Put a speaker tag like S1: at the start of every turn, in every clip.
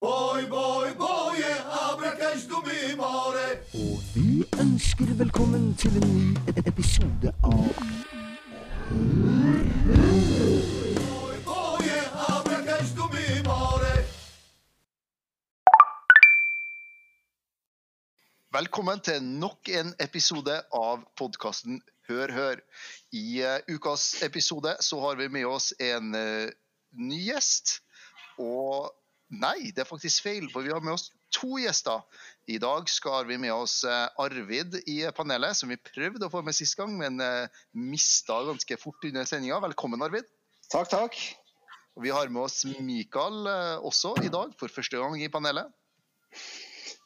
S1: Boy, boy, boy.
S2: Og vi ønsker velkommen til en ny e- episode av.
S3: Velkommen til nok en episode av podkasten Hør, hør. I uh, ukas episode så har vi med oss en uh, ny gjest. Og nei, det er faktisk feil, for vi har med oss to gjester. I dag skal vi med oss eh, Arvid i panelet, som vi prøvde å få med sist gang, men uh, mista ganske fort under sendinga. Velkommen, Arvid.
S4: Takk, takk.
S3: Og vi har med oss Mikael eh, også i dag, for første gang i panelet.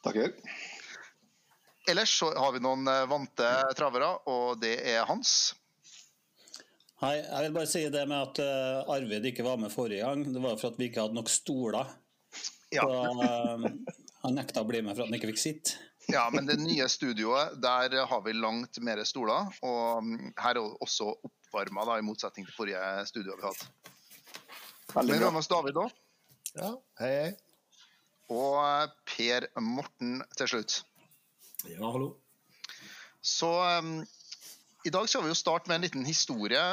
S4: Takk.
S3: Ellers så har vi noen eh, vante travere, og det er Hans.
S5: Hei, jeg vil bare si det med at eh, Arvid ikke var med forrige gang. Det var for at vi ikke hadde nok stoler.
S3: Ja.
S5: Så eh, han nekta å bli med for at han ikke fikk sitte.
S3: Ja, men det nye studioet, der har vi langt mer stoler. Og mm, her er også oppvarma, da, i motsetning til forrige studio vi hadde.
S4: Veldig bra.
S3: med oss David òg.
S6: Ja, hei, hei.
S3: Og eh, Per Morten til slutt.
S6: Ja, hallo.
S3: Så um, i dag skal vi jo starte med en liten historie.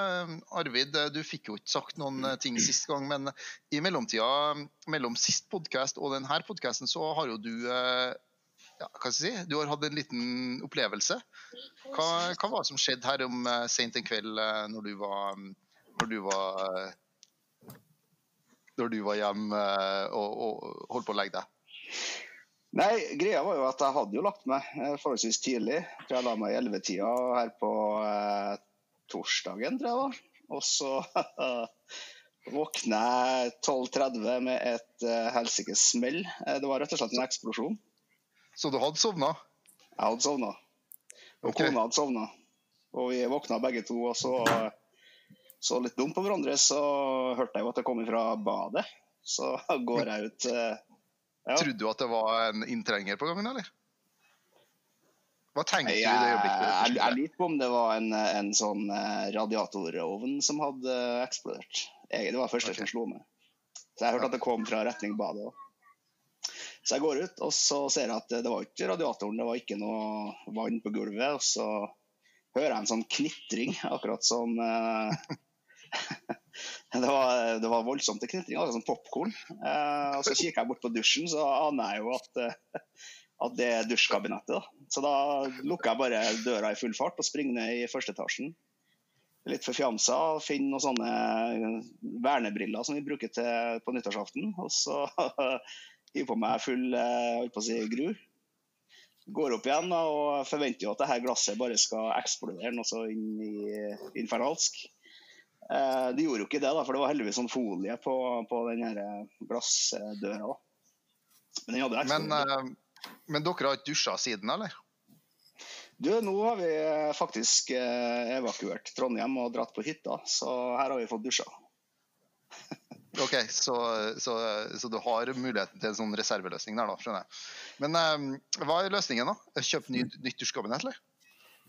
S3: Arvid, eh, du fikk jo ikke sagt noen eh, ting sist gang, men i mellomtida, mellom sist podkast og denne podkasten, så har jo du eh, ja, hva skal jeg si, du har hatt en liten opplevelse. Hva, hva var det som skjedde her om uh, sent en kveld eh, når du var når du var eh, når du var hjemme eh, og, og holdt på å legge deg?
S4: Nei, greia var jo at jeg hadde jo lagt meg eh, forholdsvis tidlig. Jeg tror jeg la meg i 11-tida her på eh, torsdagen, tror jeg var. Og så våkna jeg 12.30 med et eh, helsikes smell. Eh, det var rett og slett en eksplosjon.
S3: Så du hadde sovna?
S4: Jeg hadde sovna. Og
S3: okay.
S4: kona hadde sovna. Og vi våkna begge to og så, så litt dumt på hverandre. Så hørte jeg jo at det kom fra badet. Så går jeg ut eh, ja.
S3: Trodde du at det var en inntrenger på gangen, eller? Hva tenkte du i
S4: Jeg,
S3: det
S4: jeg,
S3: øyeblikket?
S4: jeg lurer på om det var en, en sånn eh, radiatorovn som hadde eksplodert. Jeg, det var det første
S3: okay.
S4: som slo meg. Så jeg hørte at det kom fra retning badet òg. Så jeg går ut, og så ser jeg at det var ikke radiatoren, det var ikke noe vann på gulvet. Og så hører jeg en sånn knitring, akkurat som eh, det, var, det var voldsomt til knitring, akkurat som popkorn. Eh, og så kikker jeg bort på dusjen, så aner jeg jo at eh, at det er dusjkabinettet. Da. Så da lukker jeg bare døra i full fart og springer ned i første etasjen. Litt forfjamsa, finner noen sånne vernebriller som vi bruker til, på nyttårsaften. Og så hiver på meg full eh, holdt på å si, gru. Går opp igjen og forventer jo at dette glasset bare skal eksplodere noe så inn i infernalsk. Eh, de gjorde jo ikke det, da, for det var heldigvis sånn folie på, på den her glassdøra. Da. Men den hadde
S3: Men, eh, men dere har ikke dusja siden, eller?
S4: Du, nå har vi eh, faktisk eh, evakuert Trondheim og dratt på hytta, så her har vi fått dusja.
S3: Ok, så, så, så du har muligheten til en sånn reserveløsning der, da, skjønner jeg. Men eh, hva er løsningen, da? Kjøp ny, nytt dusjkabinett, eller?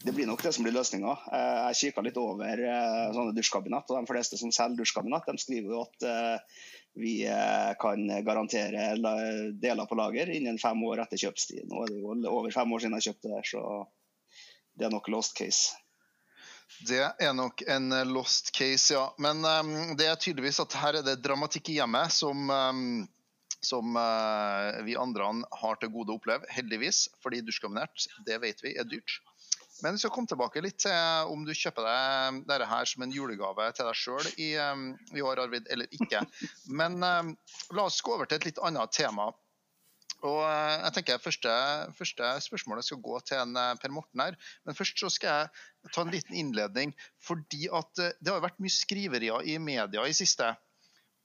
S4: Det blir nok det som blir løsninga. Eh, Jeg kikka litt over eh, sånne dusjkabinett, og de fleste som selger dusjkabinett, de skriver jo at eh, vi kan garantere deler på lager innen fem år etter kjøpstid. Nå er det jo over fem år siden jeg kjøpte det, så det er nok lost case.
S3: Det er nok en lost case, ja. Men um, det er tydeligvis at her er det dramatikk i hjemmet som, um som vi andre har til gode å oppleve, heldigvis. Fordi dusjkabinett, det vet vi er dyrt. Men vi skal komme tilbake litt til om du kjøper deg dette her som en julegave til deg sjøl i, i år, Arvid, eller ikke. Men um, la oss gå over til et litt annet tema. Og eh, jeg tenker første, første spørsmålet skal gå til en eh, Per Morten her. Men først så skal jeg ta en liten innledning. Fordi at eh, det har vært mye skriverier i media i siste.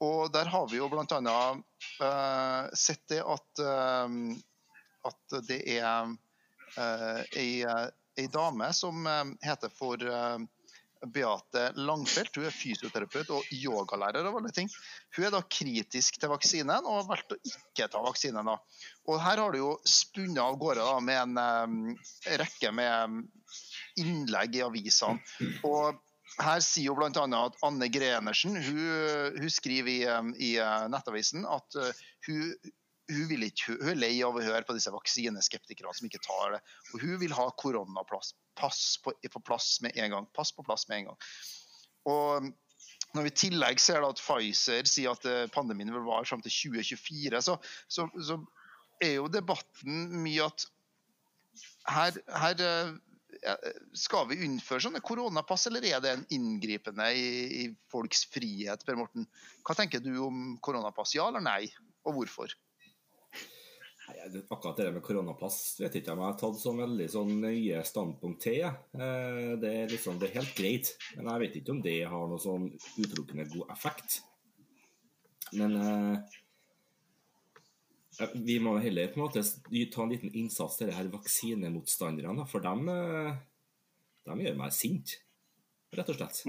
S3: Og der har vi jo bl.a. Uh, sett det at, uh, at det er uh, ei, ei dame som eh, heter for eh, Beate Langfelt. Hun er fysioterapeut og yogalærer av alle ting. Hun er da kritisk til vaksinen og har valgt å ikke ta vaksinen. da. Og her har det jo spunnet av gårde da, med en um, rekke med innlegg i avisene. Og her sier jo bl.a. at Anne Grenersen hun, hun skriver i, i Nettavisen at hun hun, vil ikke, hun er lei av å høre på disse vaksineskeptikerne som ikke tar det. Og hun vil ha koronapass pass på, på plass med en gang. Pass på plass med en gang. Og når vi i tillegg ser at Pfizer sier at eh, pandemien vil vare fram til 2024, så, så, så, er jo debatten mye at her, her eh, skal vi innføre sånne koronapass, eller er det en inngripende i, i, folks frihet? Per Morten? Hva tenker du om koronapass, ja eller nei, og hvorfor?
S6: Akkurat det med koronapass vet ikke om jeg har tatt så veldig sånn nøye standpunkt til. Eh, det er, liksom, det er helt greit, men jeg vet ikke om det har noe sånn utelukkende god effekt. Men eh, vi må heller på en måte ta en liten innsats til det her vaksinemotstanderne, for dem, dem de gjør meg sint, rett og slett.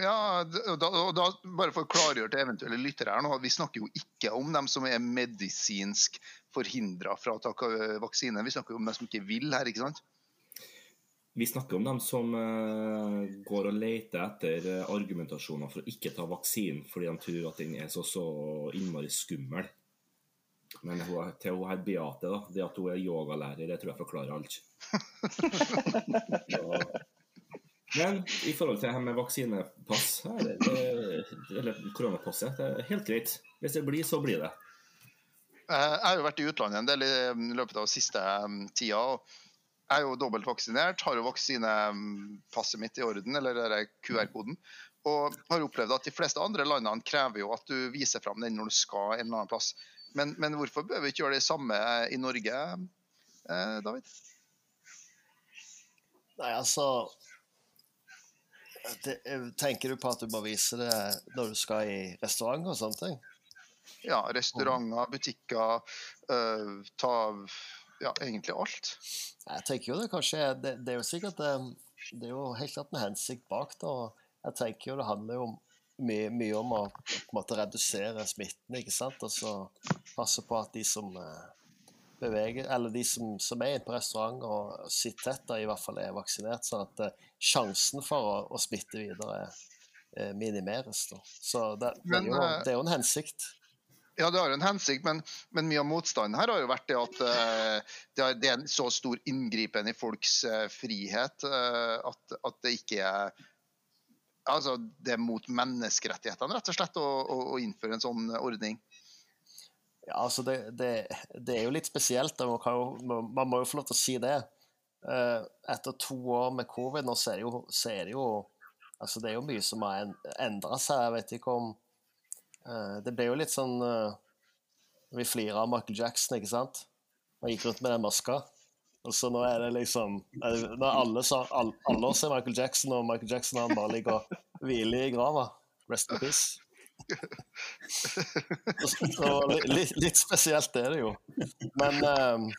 S3: Ja, da, da, bare for å klargjøre til eventuelle lyttere her nå, Vi snakker jo ikke om dem som er medisinsk forhindra fra å ta vaksine. Vi snakker jo om dem som ikke vil her, ikke sant?
S6: Vi snakker om dem som uh, går og leter etter uh, argumentasjoner for å ikke ta vaksinen fordi de tror at den er så, så innmari skummel. Men hun, til hun her Beate, da, det at hun er yogalærer, det tror jeg forklarer alt. så, Men i forhold til det her med vaksinepass, eller koronapasset, det er helt greit. Hvis det blir, så blir det.
S3: Jeg har jo vært i utlandet en del i løpet av siste um, tida. Jeg er jo dobbelt vaksinert, har jo vaksinepasset mitt i orden, eller QR-koden. Og har opplevd at de fleste andre landene krever jo at du viser fram den når du skal en eller annen plass. Men, men hvorfor bør vi ikke gjøre det samme i Norge, eh, David?
S7: Nei, altså det, tenker du på at du må vise det når du skal i restaurant og sånne ting?
S3: Ja, restauranter, butikker, uh, ta ja, egentlig alt.
S7: Jeg tenker jo det kanskje Det, det er jo sikkert det, det er jo helt klart en hensikt bak det. og Jeg tenker jo det handler jo mye, mye om å på en måte redusere smitten, ikke sant. Og så passe på at de som uh, beveger, eller de som, som er inne på restaurant og sitter tett, i hvert fall er vaksinert, sånn at uh, sjansen for å, å smitte videre uh, minimeres. Da. Så det, men, det, er jo, eh, det, er jo, en hensikt.
S3: Ja, det har en hensikt, men, men, mye av motstanden her har jo vært det at uh, det, er, det, er, en så stor inngripen i folks frihet at, at, det ikke er Altså, det er mot menneskerettighetene, rett og slett, å, å, å innføre en sånn ordning.
S7: Ja, altså det, det, det, er jo litt spesielt. Man, jo, man, må jo få lov til å si det. Eh, etter to år med covid nå, så er det jo, er det jo altså det er jo mye som har endra seg. Jeg vet ikke om uh, Det ble jo litt sånn uh, Vi flirer av Michael Jackson, ikke sant? Han gikk rundt med den maska. Og så nå er det liksom Når alle, alle, alle ser Michael Jackson, og Michael Jackson han bare ligger og hviler i grava. Rest in peace. Litt, litt, spesielt er det jo. Men, um,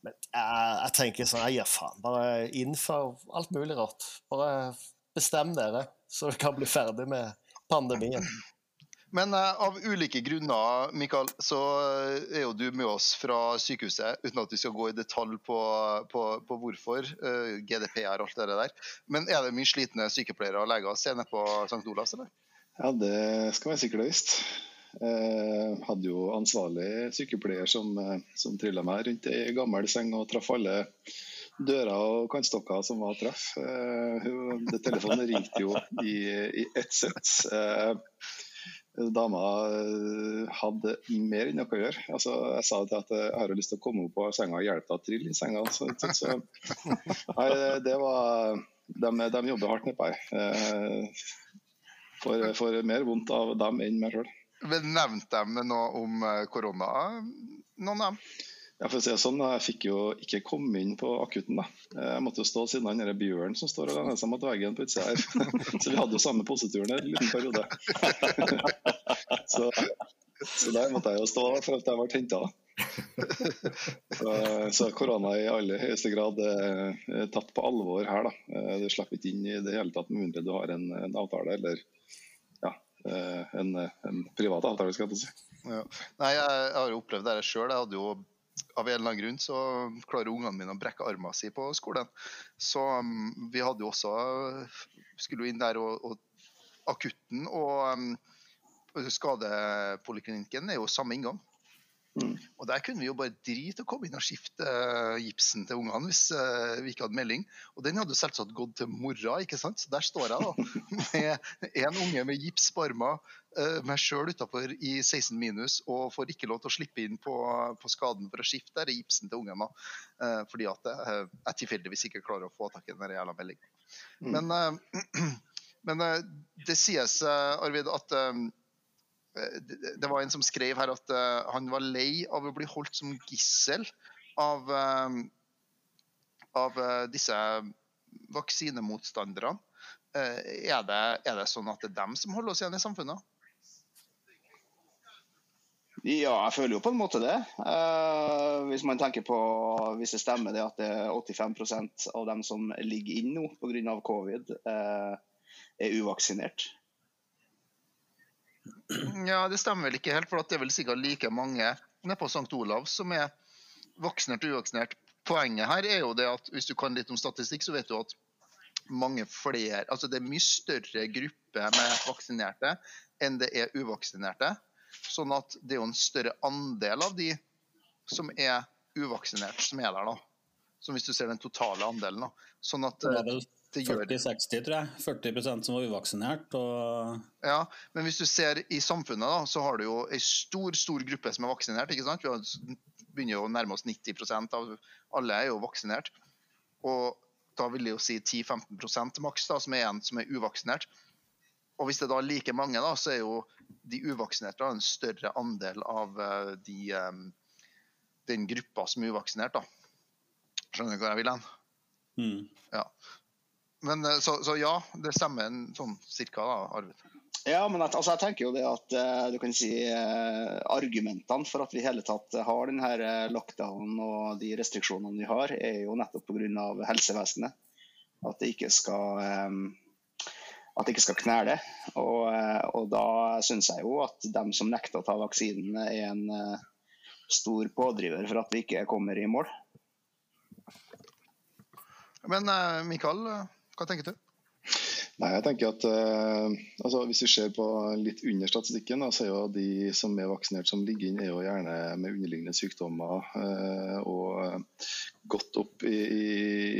S7: men jeg, jeg, tenker sånn Jeg gir faen. Bare innfør alt mulig rart. Bare bestem dere, så vi kan bli ferdig med pandemien.
S3: Men uh, av ulike grunner Mikael, så er jo du med oss fra sykehuset, uten at vi skal gå i detalj på, på, på hvorfor. Uh, GDPR og alt det der. Men er det mye slitne sykepleiere og leger se nede på St. Olavs, eller?
S8: Ja, det skal være sikkert visst. Jeg hadde jo ansvarlig sykepleier som, som trilla meg rundt ei gammel seng og traff alle dører og kantstokker som var treff. Telefonen ringte jo i, i ett sett. Dama hadde mer enn noe å gjøre. Altså, jeg sa til at jeg har lyst til å komme opp på senga og hjelpe deg å trille i senga. Så, så, nei, det var, de, de jobber hardt nedpå her får, får mer vondt av dem enn meg sjøl.
S3: Nevnte de noe om eh, korona, noen av dem?
S8: Ja, for å si det sånn, Jeg fikk jo ikke komme inn på akutten. da. Jeg måtte jo stå siden han der bjørnen som står og lener seg mot veggen på utsida her. Så vi hadde jo samme poseturen en liten periode. Så, så, der måtte jeg jo stå for at jeg ble henta. Så, så korona i aller høyeste grad er tatt på alvor her. da. Du slipper ikke inn i det hele tatt med mindre du har en, en avtale eller Eh, en, en privat avtale, skal jeg si.
S3: Ja. Nei, jeg, har jo opplevd det sjøl. av en eller annen grunn så klarer ungene mine å brekke armen sin på skolen. Så um, vi hadde jo også Skulle jo inn der og, og akutten og um, skadepoliklinikken er jo samme inngang.
S8: Mm.
S3: Og der kunne vi jo bare drite og komme inn og skifte eh, gipsen til ungene hvis eh, vi ikke hadde melding. Og den hadde jo selvsagt gått til mora, ikke sant. Så der står jeg da med en unge med gips på armen, eh, meg sjøl utafor i 16 minus og får ikke lov til å slippe inn på, på skaden for å skifte der gipsen til ungene. fordi at jeg, jeg tilfeldigvis ikke klarer å få tak i den jævla meldinga.
S8: Mm.
S3: Men, men det sies, Arvid, at det det var en som skrev her at uh, han var lei av å bli holdt som gissel av, uh, av uh, disse vaksinemotstanderne. Eh, er, det, er det sånn at det er dem som holder oss igjen i samfunnet?
S4: Ja, jeg føler jo på en måte det. Eh, hvis man tenker på, hvis det stemmer det at det er 85% av dem som ligger inn nå pga. covid, eh, er uvaksinert.
S3: Ja, det stemmer vel ikke helt, for det er vel sikkert like mange nede på St. Olav som er vaksinert og uvaksinert. Poenget her er jo det at hvis du kan litt om statistikk, så vet du at mange flere, altså det er mye større gruppe med vaksinerte enn det er uvaksinerte. Sånn at det er jo en større andel av de som er uvaksinert, som er der, da. Som hvis du ser den totale andelen. da. Sånn at
S5: var vel
S3: det gjør
S5: 40-60, tror jeg. 40% som var uvaksinert. og
S3: Ja, men hvis du ser i samfunnet, da, så har du jo en stor stor gruppe som er vaksinert. ikke sant? Vi begynner jo å nærme oss 90% av alle er jo vaksinert. Og da vil jeg jo si 10-15% maks da, som er en som er uvaksinert. Og hvis det da er like mange, da, så er jo de uvaksinerte en større andel av eh, de, eh, den gruppa som er uvaksinert. da. Skjønner du hva jeg vil hen?
S5: mm.
S3: Ja. Men, eh, så, så ja, det stemmer en sånn cirka, da, Arvid.
S4: Ja, men jeg, altså, jeg tenker jo det at eh, du kan si eh, argumentene for at vi i hele tatt har denne eh, og de restriksjonene vi har, er jo nettopp pga. helsevesenet. At det ikke skal at det ikke skal knele. Og, og da syns jeg jo at dem som nekter å ta vaksinen, er en stor pådriver for at vi ikke kommer i mål.
S3: Men Mikael, hva tenker du?
S8: Nei, jeg tenker at eh, altså, Hvis vi ser på litt under statistikken, da, så er jo de som er vaksinert som ligger inn, er jo gjerne med underliggende sykdommer eh, og eh, godt opp i, i,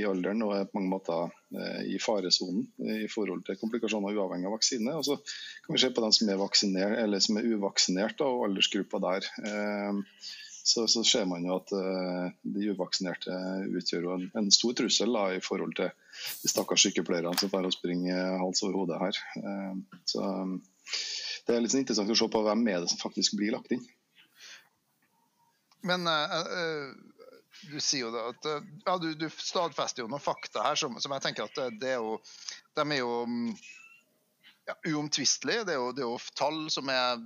S8: i alderen og er på mange måter eh, i faresonen i forhold til komplikasjoner uavhengig av vaksine. Og så kan vi se på dem som er eller som er uvaksinert da, og aldersgruppa der. Eh, så, så ser man jo at eh, de uvaksinerte utgjør en, en stor trussel da, i forhold til de stakkars sykepleierne som får springe hals over hode her. Eh, så um, Det er litt sånn interessant å se på hvem er det som faktisk blir lagt inn.
S3: Men eh, eh, du sier jo da at ja, du, du stadfester jo noen fakta her som, som jeg tenker at det er jo De er jo mm, ja, uomtvistelige. Det, er jo- det er jo tall som er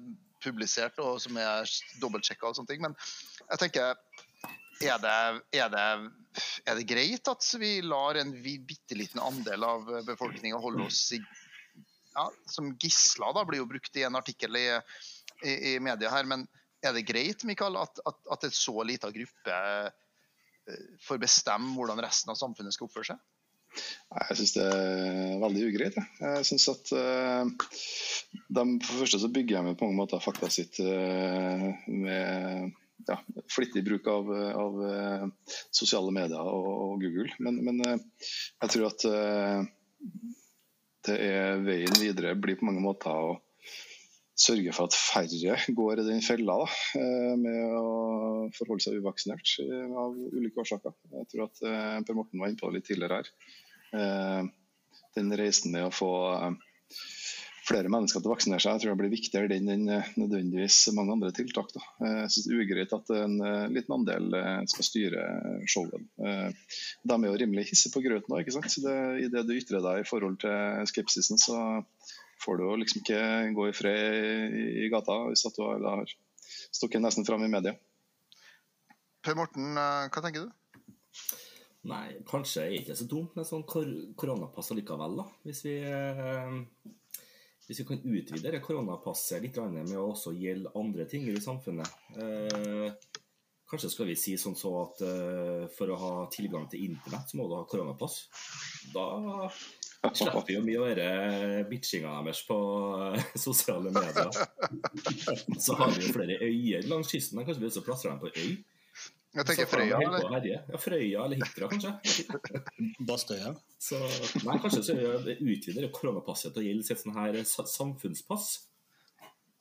S3: publisert og som er dobbeltsjekka og sånne ting. Men jeg tenker er det, er, det, er det greit at vi lar en bitte liten andel av befolkninga holde oss i, ja, som gisler? da, blir jo brukt i en artikkel i, i, i media her. Men er det greit Mikael, at, at, at en så lita gruppe eh, får bestemme hvordan resten av samfunnet skal oppføre seg?
S8: Nei, Jeg syns det er veldig ugreit. jeg. Jeg synes at uh, de, For det første så bygger de på mange måter fakta sitt uh, med ja, flittig bruk av, av eh, sosiale medier og, og Google. Men, men eh, jeg tror at eh, det er veien videre blir på mange måter å sørge for at færre går i den fella da, med å forholde seg uvaksinert av ulike årsaker. Jeg tror at Per Morten var inne på det litt tidligere her. Den reisen med å få flere mennesker til å vaksinere seg, jeg tror det blir viktigere den enn eh, nødvendigvis mange andre tiltak. Da. Eh, Jeg synes det er ugreit at en eh, liten andel skal styre showet. Eh, De er jo rimelig hissige på grøten òg, ikke sant. Så det, I det du ytrer deg i forhold til skepsisen, så får du jo liksom ikke gå i fred i gata hvis at du har, har stukket nesten fram i media.
S3: Per Morten, hva tenker du?
S6: Nei, kanskje er det ikke så dumt med sånn kor koronapass allikevel, da. Hvis vi, eh, hvis vi kan utvide det koronapasset litt med å også gjelde andre ting i samfunnet. Eh, kanskje skal vi si sånn så at eh, for å ha tilgang til internett, så må du ha koronapass. Da Slipper vi jo mye å høre bitchinga deres på eh, sosiale medier. Så har vi jo flere øyer langs kysten. Kanskje vi også plasserer dem på øy?
S3: Jeg tenker Frøya, eller?
S6: Ja, Frøya eller Hitra, kanskje.
S5: Bastøya.
S6: Så, nei, kanskje så utvider koronapasset til å gjelde sånn her samfunnspass.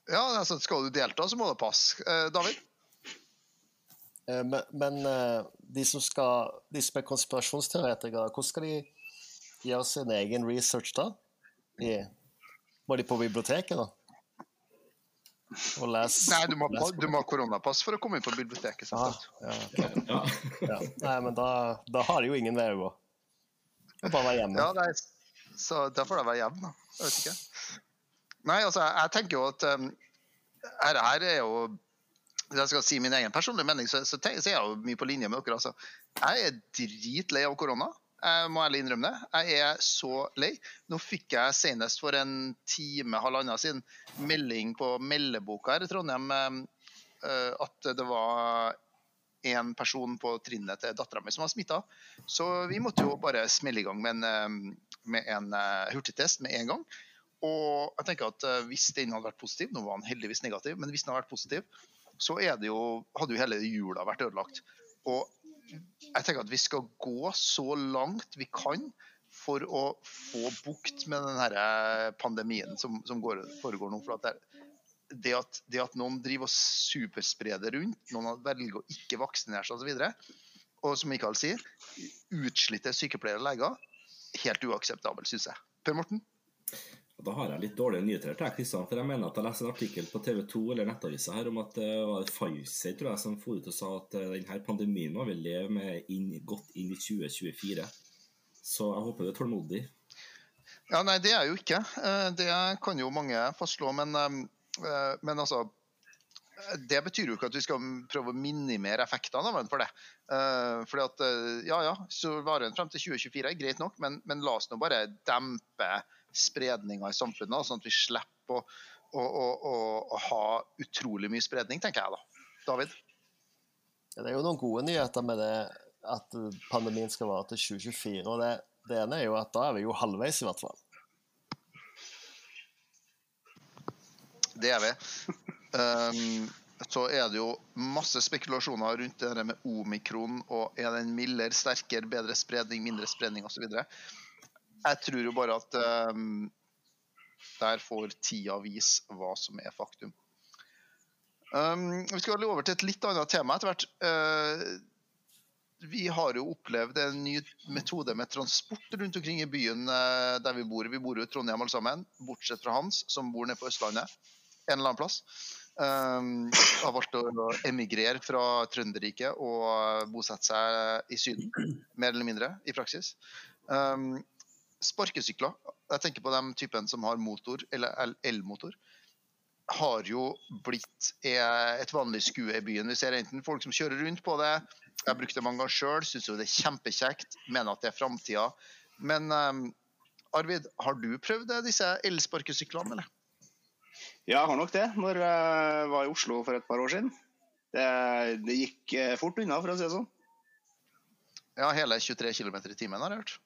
S3: Ja, altså, skal du delta, så må det pass. Eh, David?
S7: Eh, Men, men eh, de som skal De som er konspirasjonsteoretikere, hvordan skal de gjøre sin egen research da? De, må de på biblioteket, da? Og lese
S3: Nei, du må,
S7: lese-
S3: du må ha koronapass for å komme inn på biblioteket.
S7: Ah, ja.
S6: Ja.
S7: ja. Nei, men da, da har jeg jo ingen vei å gå. Er bare være hjemme.
S3: Ja, nei, så da får jeg være hjemme, da. Jeg vet ikke. Nei, altså, jeg, jeg tenker jo at um, her, her er jo Hvis jeg skal si min egen personlige mening, så, så, så er jeg jo mye på linje med dere. Altså. Jeg er dritlei av korona. Jeg må ærlig innrømme det. Jeg er så lei. Nå fikk jeg senest for en time, halvannen siden, melding på meldeboka her i Trondheim eh, at det var en person på trinnet til dattera mi som var smitta. Så vi måtte jo bare smelle i gang med en, eh, med en eh, hurtigtest med en gang. Og jeg tenker at eh, hvis den hadde vært positiv, nå var den heldigvis negativ, men hvis den hadde vært positiv, så jo, hadde jo hele jula vært ødelagt. Og jeg tenker at vi skal gå så langt vi kan for å få bukt med den eh, pandemien som, som går, foregår nå. For at det, det, at, det at noen driver og superspreder rundt, noen velger å ikke vaksinere seg osv., og, som Mikael sier, utslitte sykepleiere og leger, helt uakseptabel, syns jeg. Per Morten?
S6: Da har jeg litt dårlige nyheter til Kristian. For jeg mener at jeg leste en artikkel på TV 2 eller Nettavisa her om at det var Pfizer tror jeg, som for ut og sa at eh, denne pandemien må vi leve med inn, godt inn i 2024. Så jeg håper du er tålmodig.
S3: Ja, nei, det er jeg jo ikke. Eh, Det kan jo mange fastslå. Men, eh, men altså Det betyr jo ikke at vi skal prøve å minimere effektene av den for det. Eh, Fordi at, eh, ja, ja, så varer den frem til 2024, greit nok, men, men la oss nå bare dempe spredninga i samfunnet, sånn at vi slipper å, å, å, å, ha utrolig mye spredning, tenker jeg da. David?
S7: Ja, Det er jo noen gode nyheter med det at pandemien skal vare til 2024. og det, det ene er jo at da er vi jo halvveis, i hvert fall.
S3: Det er vi. Um, så er det jo masse spekulasjoner rundt det her med omikron. og Er den mildere, sterkere, bedre spredning, mindre spredning osv. Jeg tror jo bare at um, der får tida vise hva som er faktum. Um, vi skal over til et litt annet tema etter hvert. Uh, vi har jo opplevd en ny metode med transport rundt omkring i byen uh, der vi bor. Vi bor jo i Trondheim alle sammen, bortsett fra Hans, som bor nede på Østlandet. En eller annen plass. Um, har valgt å emigrere fra Trønderriket og bosette seg i Syden. Mer eller mindre, i praksis. Um, sparkesykler, jeg tenker på de typen som har motor, eller elmotor, har jo blitt eh, et vanlig skue i byen. Vi ser enten folk som kjører rundt på det, jeg har brukt det mange ganger sjøl, syns jo det er kjempekjekt, mener at det er framtida. Men um, Arvid, har du prøvd disse elsparkesyklene, eller?
S4: Ja, jeg har nok det. Når jeg var i Oslo for et par år siden. Det, det gikk eh, fort unna, for å si det sånn.
S3: Ja, hele 23 km i timen, har jeg hørt.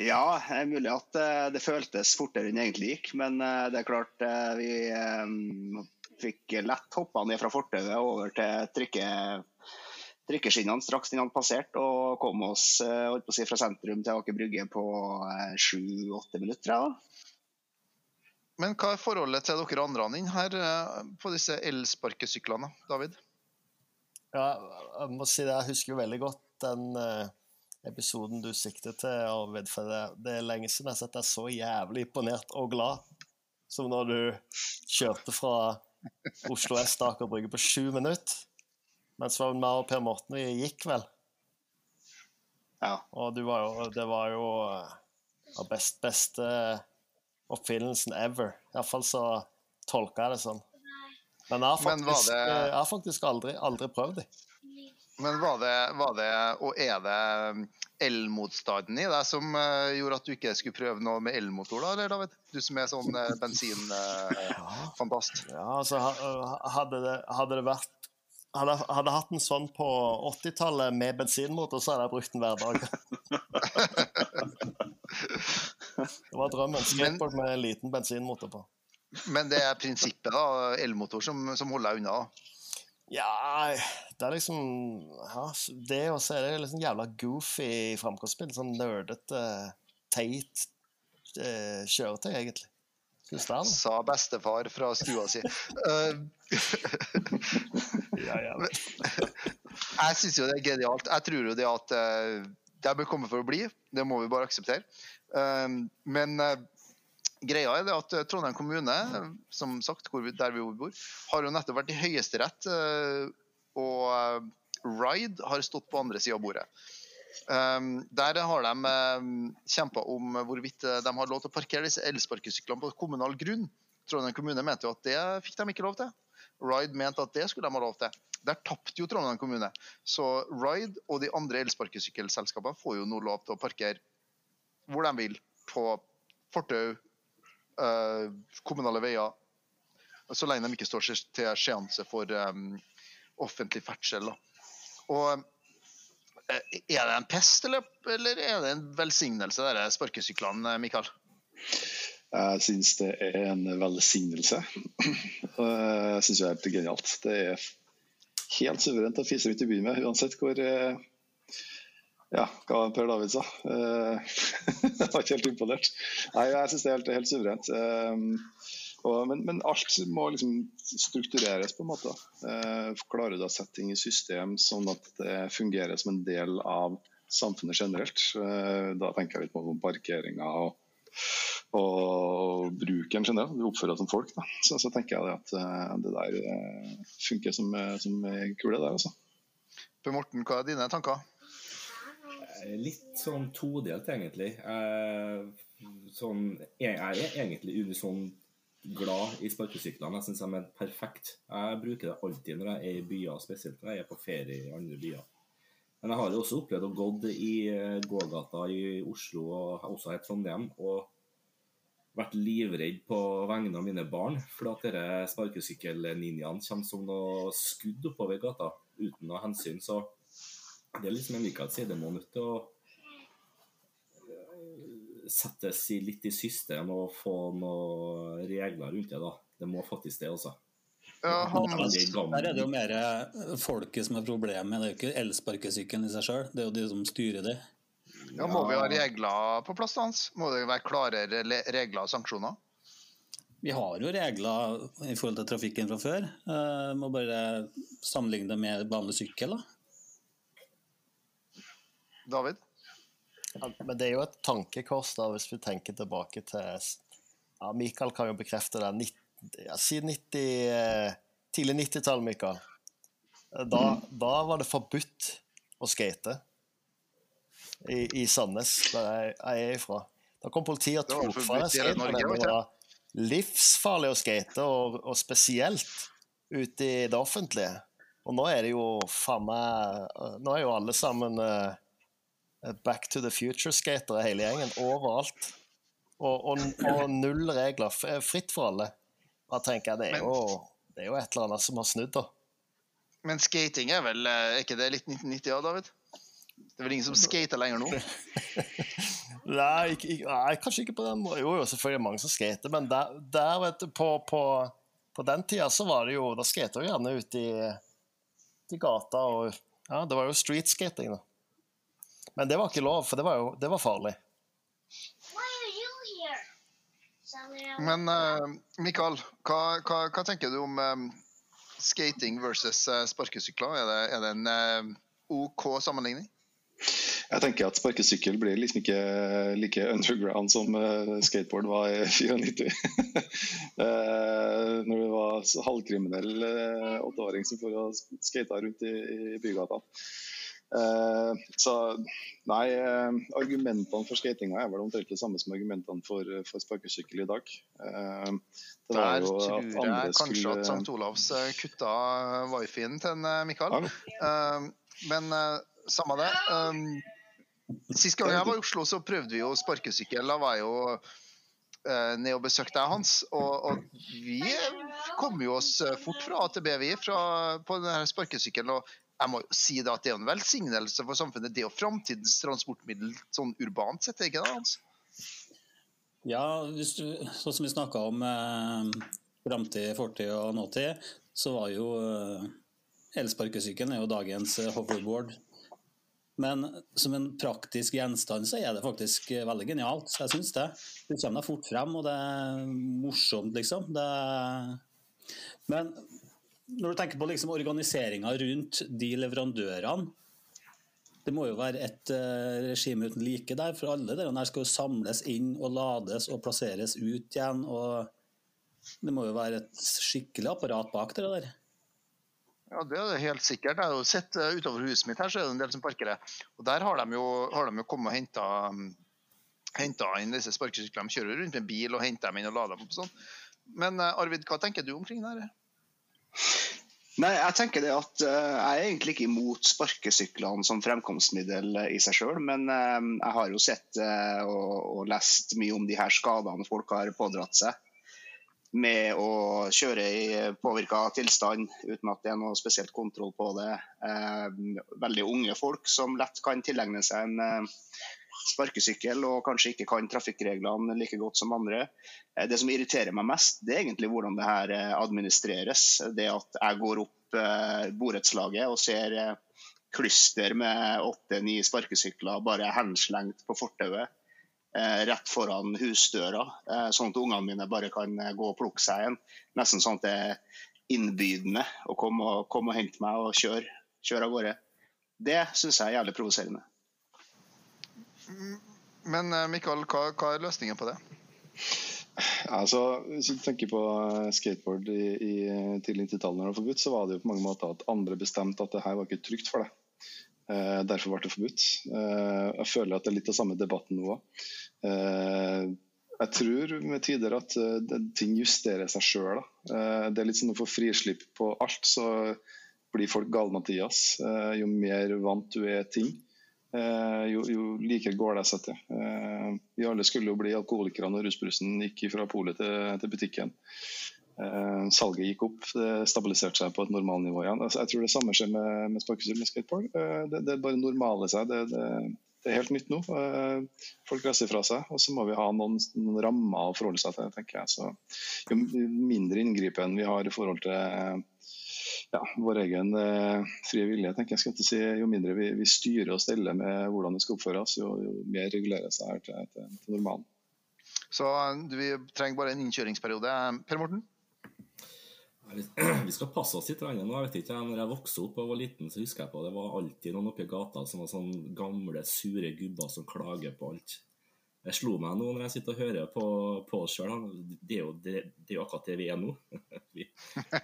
S4: Ja, det er mulig at eh, det føltes fortere enn det egentlig gikk. Men eh, det er klart eh, vi fikk lett hoppa ned fra fortauet over til trikke, trikkeskinnene straks den hadde passert, og kom oss holdt på å si, fra sentrum til Aker Brygge på sju-åtte minutter. da.
S3: Men hva er forholdet til dere andre inn her på disse elsparkesyklene, David?
S7: Ja, jeg må si det, jeg husker jo veldig godt den episoden du sikter til, Arvid. For det, det er lenge siden jeg har sett deg så jævlig imponert og glad som når du kjørte fra Oslo S til Aker Brygge på sju minutter. Mens var meg og Per Morten vi gikk vel.
S4: Ja.
S7: Og du var jo, det var jo eh, den best, beste oppfinnelsen ever. Iallfall så tolka jeg det sånn. Men jeg har
S3: Men
S7: faktisk,
S3: det-
S7: eh, jeg har faktisk aldri, aldri prøvd det.
S3: Men var det, var det og er det um, elmotstanden i deg som eh, gjorde at du ikke skulle prøve noe med elmotor, da, eller David? Du som er sånn uh, bensinfantast.
S7: Ja, altså hadde det, hadde det vært hadde, hadde hatt en sånn på 80-tallet med bensinmotor, så hadde jeg brukt den hver dag. Det var drømmen. Skateboard med en liten bensinmotor på.
S3: Men det er prinsippet, da. Elmotor som, som holder deg unna. da.
S7: Ja, det er liksom ja, Det å se det er liksom jævla goofy framkomstspill. Sånn nerdete, teit eh, kjøretøy, egentlig. Det det.
S3: Sa bestefar fra stua si. Eh,
S7: Ja, ja.
S3: jeg syns jo det er genialt. Jeg tror jo det at uh, det bør komme for å bli. Det må vi bare akseptere. Uh, men eh, greia er det at eh, Trondheim kommune, som sagt, der vi bor, har jo nettopp vært i Høyesterett, eh, og eh, Ride har stått på andre sida av bordet. Um, der har de kjempa om hvorvidt de har lov til å parkere disse elsparkesyklene på kommunal grunn. Trondheim kommune mente jo at det fikk de ikke lov til. Ride mente at det skulle de ha lov til. Der tapte jo Trondheim kommune. Så Ride og de andre elsparkesykkelselskapene får jo nå lov til å parkere hvor de vil. På fortau, kommunale veier. Så lenge de ikke står til skjeanse for um, offentlig ferdsel. Og eh, er det en pest, eller, eller er det en velsignelse, de sparkesyklene, Mikael?
S8: Jeg syns det er en velsignelse. Jeg syns det er helt genialt. Det er helt suverent å fise rundt i byen med, uansett hvor eh, Ja, hva Per David sa. Jeg var ikke helt imponert. Nei, jeg syns det er helt, helt suverent. Eh, men, men alt må liksom struktureres på en måte. Eh, klarer du å sette ting i system sånn at det fungerer som en del av samfunnet generelt? Eh, Da tenker jeg litt på parkeringa og og bruken generelt. Du oppfører deg som folk. Da. Så, så tenker jeg at det der funker som, som kule der, altså.
S3: Per Morten, hva er dine tanker?
S6: Eh, Litt sånn todelt, egentlig. Eh, Sånn, jeg er egentlig unison glad i sparkesyklene. Jeg syns de er perfekt. Jeg bruker det alltid når jeg er i byer, spesielt når jeg er på ferie i andre byer. Men jeg har jo også opplevd å gått i eh, gågata i Oslo og også her i Trondheim og vært livredd på vegne av mine barn, for at sparkesykkelninjaene kommer som noe skudd oppover gata uten noe hensyn. Så det er liksom en si. det må nødt til å eh, settes i litt i system og få noen regler rundt det. da. Det må faktisk det, altså.
S3: Ja,
S5: der, er det jo mer eh, folket som er problemet. Det er jo ikke elsparkesykkelen i seg sjøl, det er jo de som styrer det.
S3: ja, må vi ha regler på plass, Hans? Må det være klarere regler og sanksjoner?
S5: Vi har jo regler i forhold til trafikken fra før. Eh, må bare sammenligne det med vanlig sykkel. da.
S3: David?
S7: Ja, men det er jo et tankekors da, hvis vi tenker tilbake til ja, Mikael kan jo bekrefte det. 90, ja, siden 90, eh, tidlig 90-tall, Mikael. Da, da var det forbudt å skate i, i Sandnes, der jeg, jeg er ifra. Da kom politiet og tok fra deg
S3: i
S7: skate,
S3: Norge,
S7: fordi
S3: var
S7: det var livsfarlig å skate, og, og spesielt ute i det offentlige. Og nå er det jo faen meg eh, Nå er jo alle sammen eh, Back to the future-skatere, hele gjengen, overalt. Og, og, og null regler. Fritt for alle. Da tenker jeg det er, jo, det er jo et eller annet som har snudd, da.
S3: Men skating er vel eh, Er ikke det litt 1990, òg, David? Det er vel ingen som skater lenger nå?
S7: Nei, ikke, ikke, nei, kanskje ikke på den måten. Jo, jo, selvfølgelig er det mange som skater, men der, der vet du, på, på, på den tida så var det jo Da skata vi gjerne ute i, i gata, og ja, det var jo streetskating, da. Men det var ikke lov, for det var jo det var farlig.
S9: Why are you here?
S3: Men uh, Mikael, hva, hva, hva tenker du om um, skating versus uh, sparkesykler? Er det, er det en uh, OK sammenligning?
S8: Jeg tenker at sparkesykkel blir liksom ikke like underground som skateboard var i 94. Eh, når du var halvkriminell åtteåring som for å skate rundt i, i bygata. Eh, så nei, uh, argumentene for skatinga er vel omtrent det samme som argumentene for, for sparkesykkel i dag. Uh, det
S3: Der tror jeg kanskje
S8: skulle-
S3: at St. Olavs eh, kutta wifien til en, eh, Mikael. Eh, men eh, samme det. Sist gang jeg var i Oslo, så prøvde vi jo sparkesykkel. Da var jeg jo eh, ned og besøkte deg, Hans. Og, og vi kom jo oss eh, fort fra A til B, vi, fra, på denne sparkesykkelen. Og jeg må jo si da at det er en velsignelse for samfunnet. Det er jo framtidens transportmiddel sånn urbant sett, er ikke det? Altså?
S5: Ja, hvis du, sånn som vi snakka om eh, framtid, fortid og nåtid, så var jo eh, elsparkesykkelen er jo dagens eh, hoverboard. Men som en praktisk gjenstand så er det faktisk eh, veldig genialt. Jeg syns det. Du kommer deg fort frem, og det er morsomt, liksom. Det... Men når du tenker på liksom organiseringa rundt de leverandørene Det må jo være et uh, regime uten like der, for alle de der skal jo samles inn og lades og plasseres ut igjen. og Det må jo være et skikkelig apparat bak det der.
S3: Ja, Det er det helt sikkert. Jeg har jo sett uh, Utover huset mitt her så er det en del som parkerer. Og Der har de jo, har de jo kommet og henta henta inn disse sparkesyklene. De kjører rundt med bil og henter dem inn og lader dem opp. sånn. Men uh, Arvid, hva tenker du omkring det? her?
S4: Nei, jeg tenker det at eh, jeg er egentlig ikke imot sparkesyklene som fremkomstmiddel i seg sjøl, men eh, jeg har jo sett eh, og lest mye om de her skadene folk har pådratt seg med å kjøre i påvirka tilstand uten at det er noe spesielt kontroll på det. veldig unge folk som lett kan tilegne seg en sparkesykkel og kanskje ikke kan trafikkreglene like godt som andre. Eh, det som irriterer meg mest, det er egentlig hvordan det her eh, administreres. Det at jeg går opp eh, borettslaget og ser klyster med åtte-ni sparkesykler bare henslengt på fortauet rett foran husdøra, sånn at ungene mine bare kan gå og plukke seg en. Nesten sånn at det er innbydende å komme og, komme og hente meg og kjøre, kjøre av gårde. Det syns jeg er jævlig provoserende.
S3: Men eh, Mikael, hva, hva er løsningen på det?
S8: Altså, hvis du tenker på eh, skateboard i, i tidlig 90-tall, når det var forbudt, så var det jo på mange måter at andre bestemte at det her var ikke trygt for deg. Eh, derfor ble det forbudt. Eh, jeg føler at det er litt av samme debatten nå òg. Eh, jeg tror med tider at uh, ting justerer seg sjøl. Uh, det er litt sånn å få frislipp på alt, så blir folk gale-Mathias. Uh, jo mer vant du er ting, Eh, jo, jo likere går det seg til. Eh, vi alle skulle jo bli alkoholikere når rusbrusen gikk fra polet til, til, butikken. Eh, salget gikk opp, det stabiliserte seg på et normalnivå igjen. Altså, jeg tror det samme skjer med, med sparkesykkel med skateboard. Det, det bare normaler seg. Det, det, det, er helt nytt nå. Folk reiser fra seg, og så må vi ha noen, noen rammer å forholde seg til. tenker jeg. Så, jo mindre inngripen vi har i forhold til ja, vår egen eh, frie vilje. tenker jeg skal ikke si, Jo mindre vi, vi styrer og steller med hvordan vi skal oppføre oss, jo, jo mer regulerer det her til, til, til normalen.
S3: Så vi trenger bare en innkjøringsperiode. Per Morten?
S6: Vi skal passe oss litt. Nå. Jeg vet ikke, når jeg vokste opp og var liten, så husker jeg på det var alltid noen oppi gata som var sånn gamle, sure gubber som klager på alt. Jeg slo meg nå når jeg sitter og hører på, på oss sjøl. Det, det, det, er jo akkurat det vi er nå. Vi,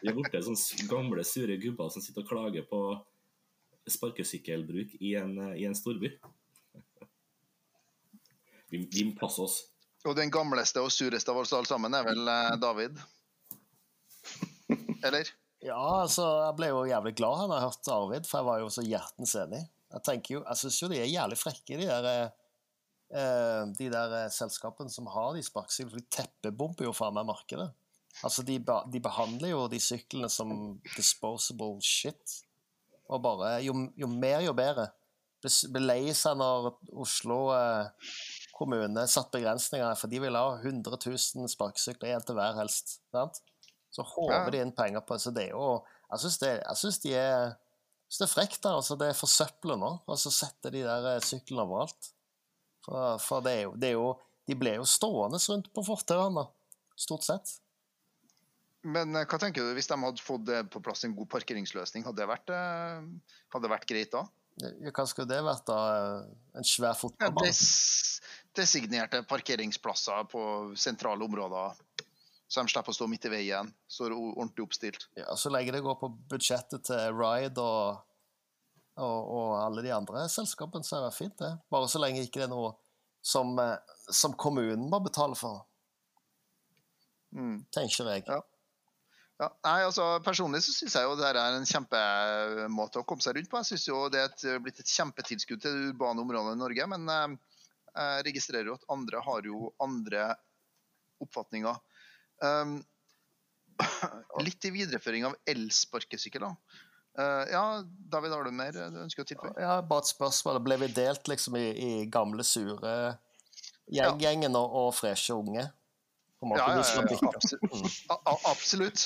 S6: vi er borte sånne gamle, sure gubber som sitter og klager på sparkesykkelbruk i en, i en storby. Vi, vi, må passe oss.
S3: Og den gamleste og sureste av oss alle sammen er vel eh, David? Eller?
S7: Ja, altså, jeg ble jo jævlig glad da jeg hørte Arvid, for jeg var jo så hjertens enig. Jeg tenker jo, jeg syns jo de er jævlig frekke, de der Eh, de der eh, selskapene som har de sparkesyklene, for de teppebomber jo faen meg markedet. Altså, de, de, behandler jo de syklene som disposable shit. Og bare Jo, jo mer, jo bedre. Ble lei seg når Oslo eh, kommune satte begrensninger, for de ville ha 100 000 sparkesykler, én til hver helst. Sant? Så håver de inn penger på Så det jo Jeg syns de er synes det er frekt. da, altså Det er forsøpler nå. Og så setter de der eh, syklene overalt. For, for det, er jo, det, er jo, De ble jo stående rundt på fortauene, stort sett.
S3: Men eh, hva tenker du hvis de hadde fått på plass en god parkeringsløsning? Hadde det vært, eh, hadde det vært greit da?
S7: Hva skulle det vært, da? En svær fotballbane?
S3: Des, designerte parkeringsplasser på sentrale områder. Så de slipper å stå midt i veien, Så er det ordentlig oppstilt.
S7: Ja, Så lenge det går på budsjettet til Ride og og, og, alle de andre selskapene, så er det fint, det. Bare så lenge ikke det er noe som, eh, som kommunen må betale for. Mm. Tenker jeg.
S3: Ja. Ja, nei, altså Personlig så syns jeg jo det er en kjempemåte å komme seg rundt på. Jeg syns jo det er et, blitt et kjempetilskudd til det urbane området i Norge. Men eh, jeg registrerer jo at andre har jo andre oppfatninger. Um, litt i videreføring av elsparkesykkel. Eh, ja, David, har du mer du ønsker å tilføye?
S7: Ja, bare et spørsmål. Ble vi delt liksom i, i gamle, sure gjeng-gjengen og, og freshe unge?
S3: Ja, ja, ja,
S7: bytter.
S3: absolutt. A- absolutt.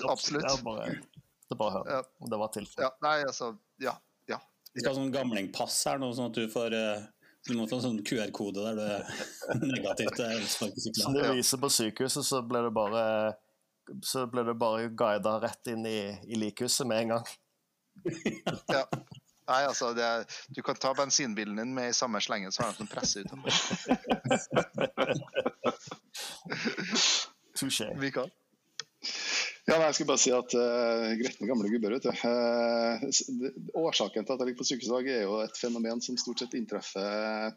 S3: Det
S7: er bare, det er bare å høre om det var tilfellet.
S3: Ja, nei, altså, ja. ja.
S5: Vi skal ha sånn gamlingpass her nå, sånn at du får eh, du må få en sånn QR-kode der du er negativt
S7: Så
S5: elsparkesykler.
S7: når du viser på sykehuset, så ble du bare så ble du bare guida rett inn i, i likhuset med en gang.
S3: Ja. Nei, altså, det er, du kan ta bensinbilen din med i samme slengen, så har de som presser ut.
S7: Touché.
S3: Mikael?
S8: Ja, nei, jeg skal bare si at uh, Gretne gamle gubber, vet du. Uh, det- årsaken til at jeg ligger på sykehus i dag, er jo et fenomen som stort sett inntreffer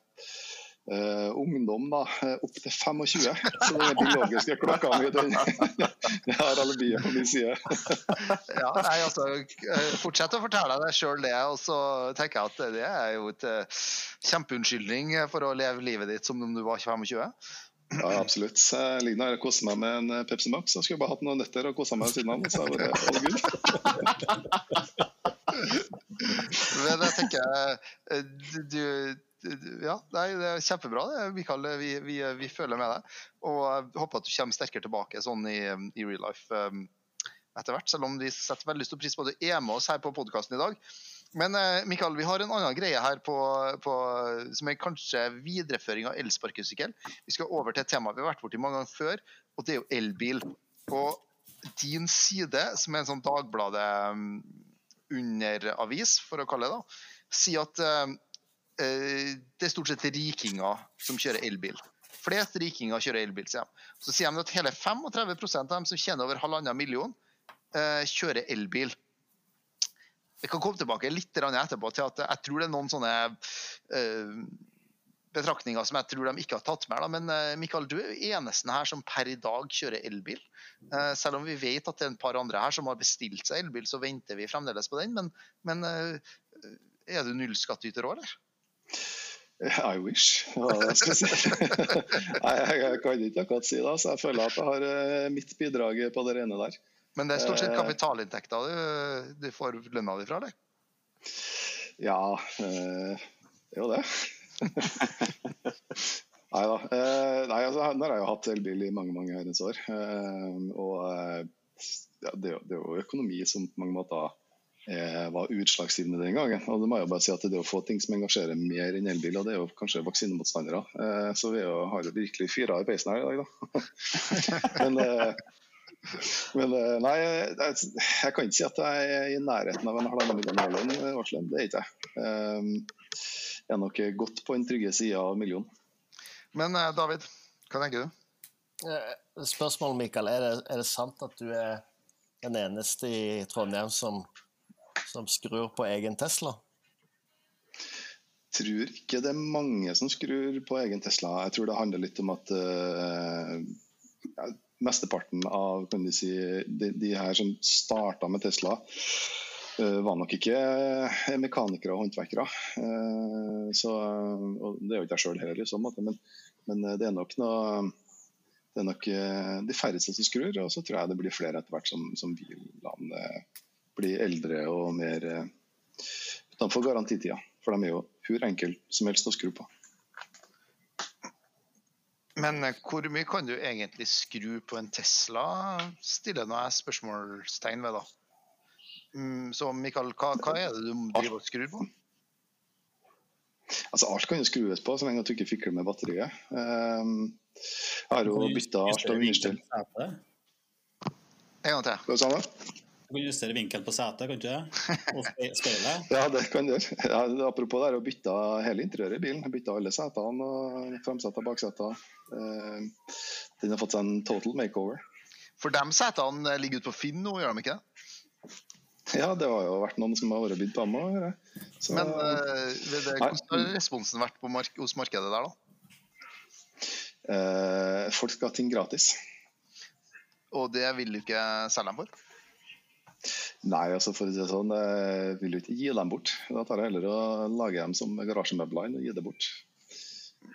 S8: eh, ungdom da, eh, opp til 25. Så den biologiske klokka mi, den Jeg har alibiet på min side.
S3: Ja, nei, altså, eh, fortsett å fortelle deg sjøl det, og så tenker jeg at det er jo et kjempeunnskyldning for å leve livet ditt som om du var 25.
S8: Ja, absolutt. Jeg ligger der og koser meg med en Pepsi Max. Jeg skulle bare hatt noen nøtter og kosa meg ved siden av. Så er det all good.
S3: Men jeg tenker du Ja, nei, det er kjempebra, det, Mikael. Vi, vi, vi føler med deg. Og jeg håper at du kommer sterkere tilbake sånn i, i real life um, etter hvert. Selv om vi setter veldig stor pris på at du er med oss her på podkasten i dag. Men eh, Mikael, vi har en annen greie her på, på, som er kanskje videreføring av elsparkesykkel. Vi skal over til et tema vi har vært borti mange ganger før, og det er jo elbil. Og din side, som er en sånn Dagbladet um, underavis, for å kalle det da, sier at eh, det er stort sett rikinger som kjører elbil. Flest rikinger kjører elbil, sier de. Så sier de at hele 35% av dem som tjener over halvannen million, eh, kjører elbil. Jeg kan komme tilbake litt etterpå til at jeg tror det er noen sånne eh, betraktninger som jeg tror de ikke har tatt med. Men eh, Mikael, du er jo eneste her som per i dag kjører elbil. Eh, selv om vi vet at det er en par andre her som har bestilt seg elbil, så venter vi fremdeles på den. Men, men eh, er du nullskattyter òg, eller?
S8: I wish, hva jeg skal si. Nei, jeg, jeg kan ikke akkurat si det, så jeg føler at jeg har eh, mitt bidrag på det rene der.
S3: Men det er stort sett
S8: Eh.
S3: kapitalinntekter du, du får lønna di fra, eller?
S8: Ja, eh, det er jo det. nei da. Nei, altså, nå har jeg jo hatt elbil i mange mange herrens år. Og ja, det, er jo- det er jo økonomi som på mange måter var utslagsgivende den gangen. Og det må jeg bare si at det er å få ting som engasjerer mer enn elbiler, det er jo kanskje vaksinemotstandere. Eh, så vi jo, har jo virkelig fyra i peisen her i dag, da. men eh, men eh, nei, jeg, jeg kan ikke si at jeg er i nærheten av en halvannen million årslønn. Det er ikke jeg. Eh, Jeg er nok godt på den trygge sida av millionen.
S3: Men eh, David, hva tenker du?
S7: Spørsmålet, Mikael. Er det, er det sant at du er den eneste i Trondheim som, som skrur på egen Tesla?
S8: Jeg tror ikke det er mange som skrur på egen Tesla. Jeg tror det handler litt om at uh, ja, mesteparten av si, de, de her som starta med Tesla, uh, var nok ikke eh, mekanikere og håndverkere. Uh, så, og det er jo ikke jeg sjøl heller, liksom, men, men det er nok noe det er nok de færreste som skrur, og så tror jeg det blir flere etter hvert som, som bilene blir eldre og mer eh, utenfor garantitida. For de er jo hvor enkle som helst å skru på.
S3: Men eh, hvor mye kan du egentlig skru på en Tesla, stiller nå jeg spørsmålstegn ved, da. Mm, så Mikael, hva, hva er det du driver og skrur på?
S8: Altså Alt kan jo skrues på, så lenge du ikke fikler med batteriet. Um, jeg har jo bytta alt av understell.
S3: En gang til.
S8: Du?
S5: Kan justere vinkel på setet, kan du ikke det? Og speilet?
S8: Ja, det kan du gjøre. Ja, apropos det, å bytte hele interiøret i bilen. Bytte alle setene og framsetet og baksetet. Um, den har fått seg en total makeover.
S3: For de setene ligger ute på Finn nå, gjør de ikke det?
S8: Ja, det har jo vært noen som har vært bydd på dem òg.
S3: Men uh, ved det, hvordan har responsen vært på mark hos markedet der, da?
S8: Uh, folk skal ha ting gratis.
S3: Og det vil du ikke selge dem for?
S8: Nei, altså for å si det sånn, jeg vil jo ikke gi dem bort. Da tar jeg heller å lage dem som garasjemøbler enn å gi det bort.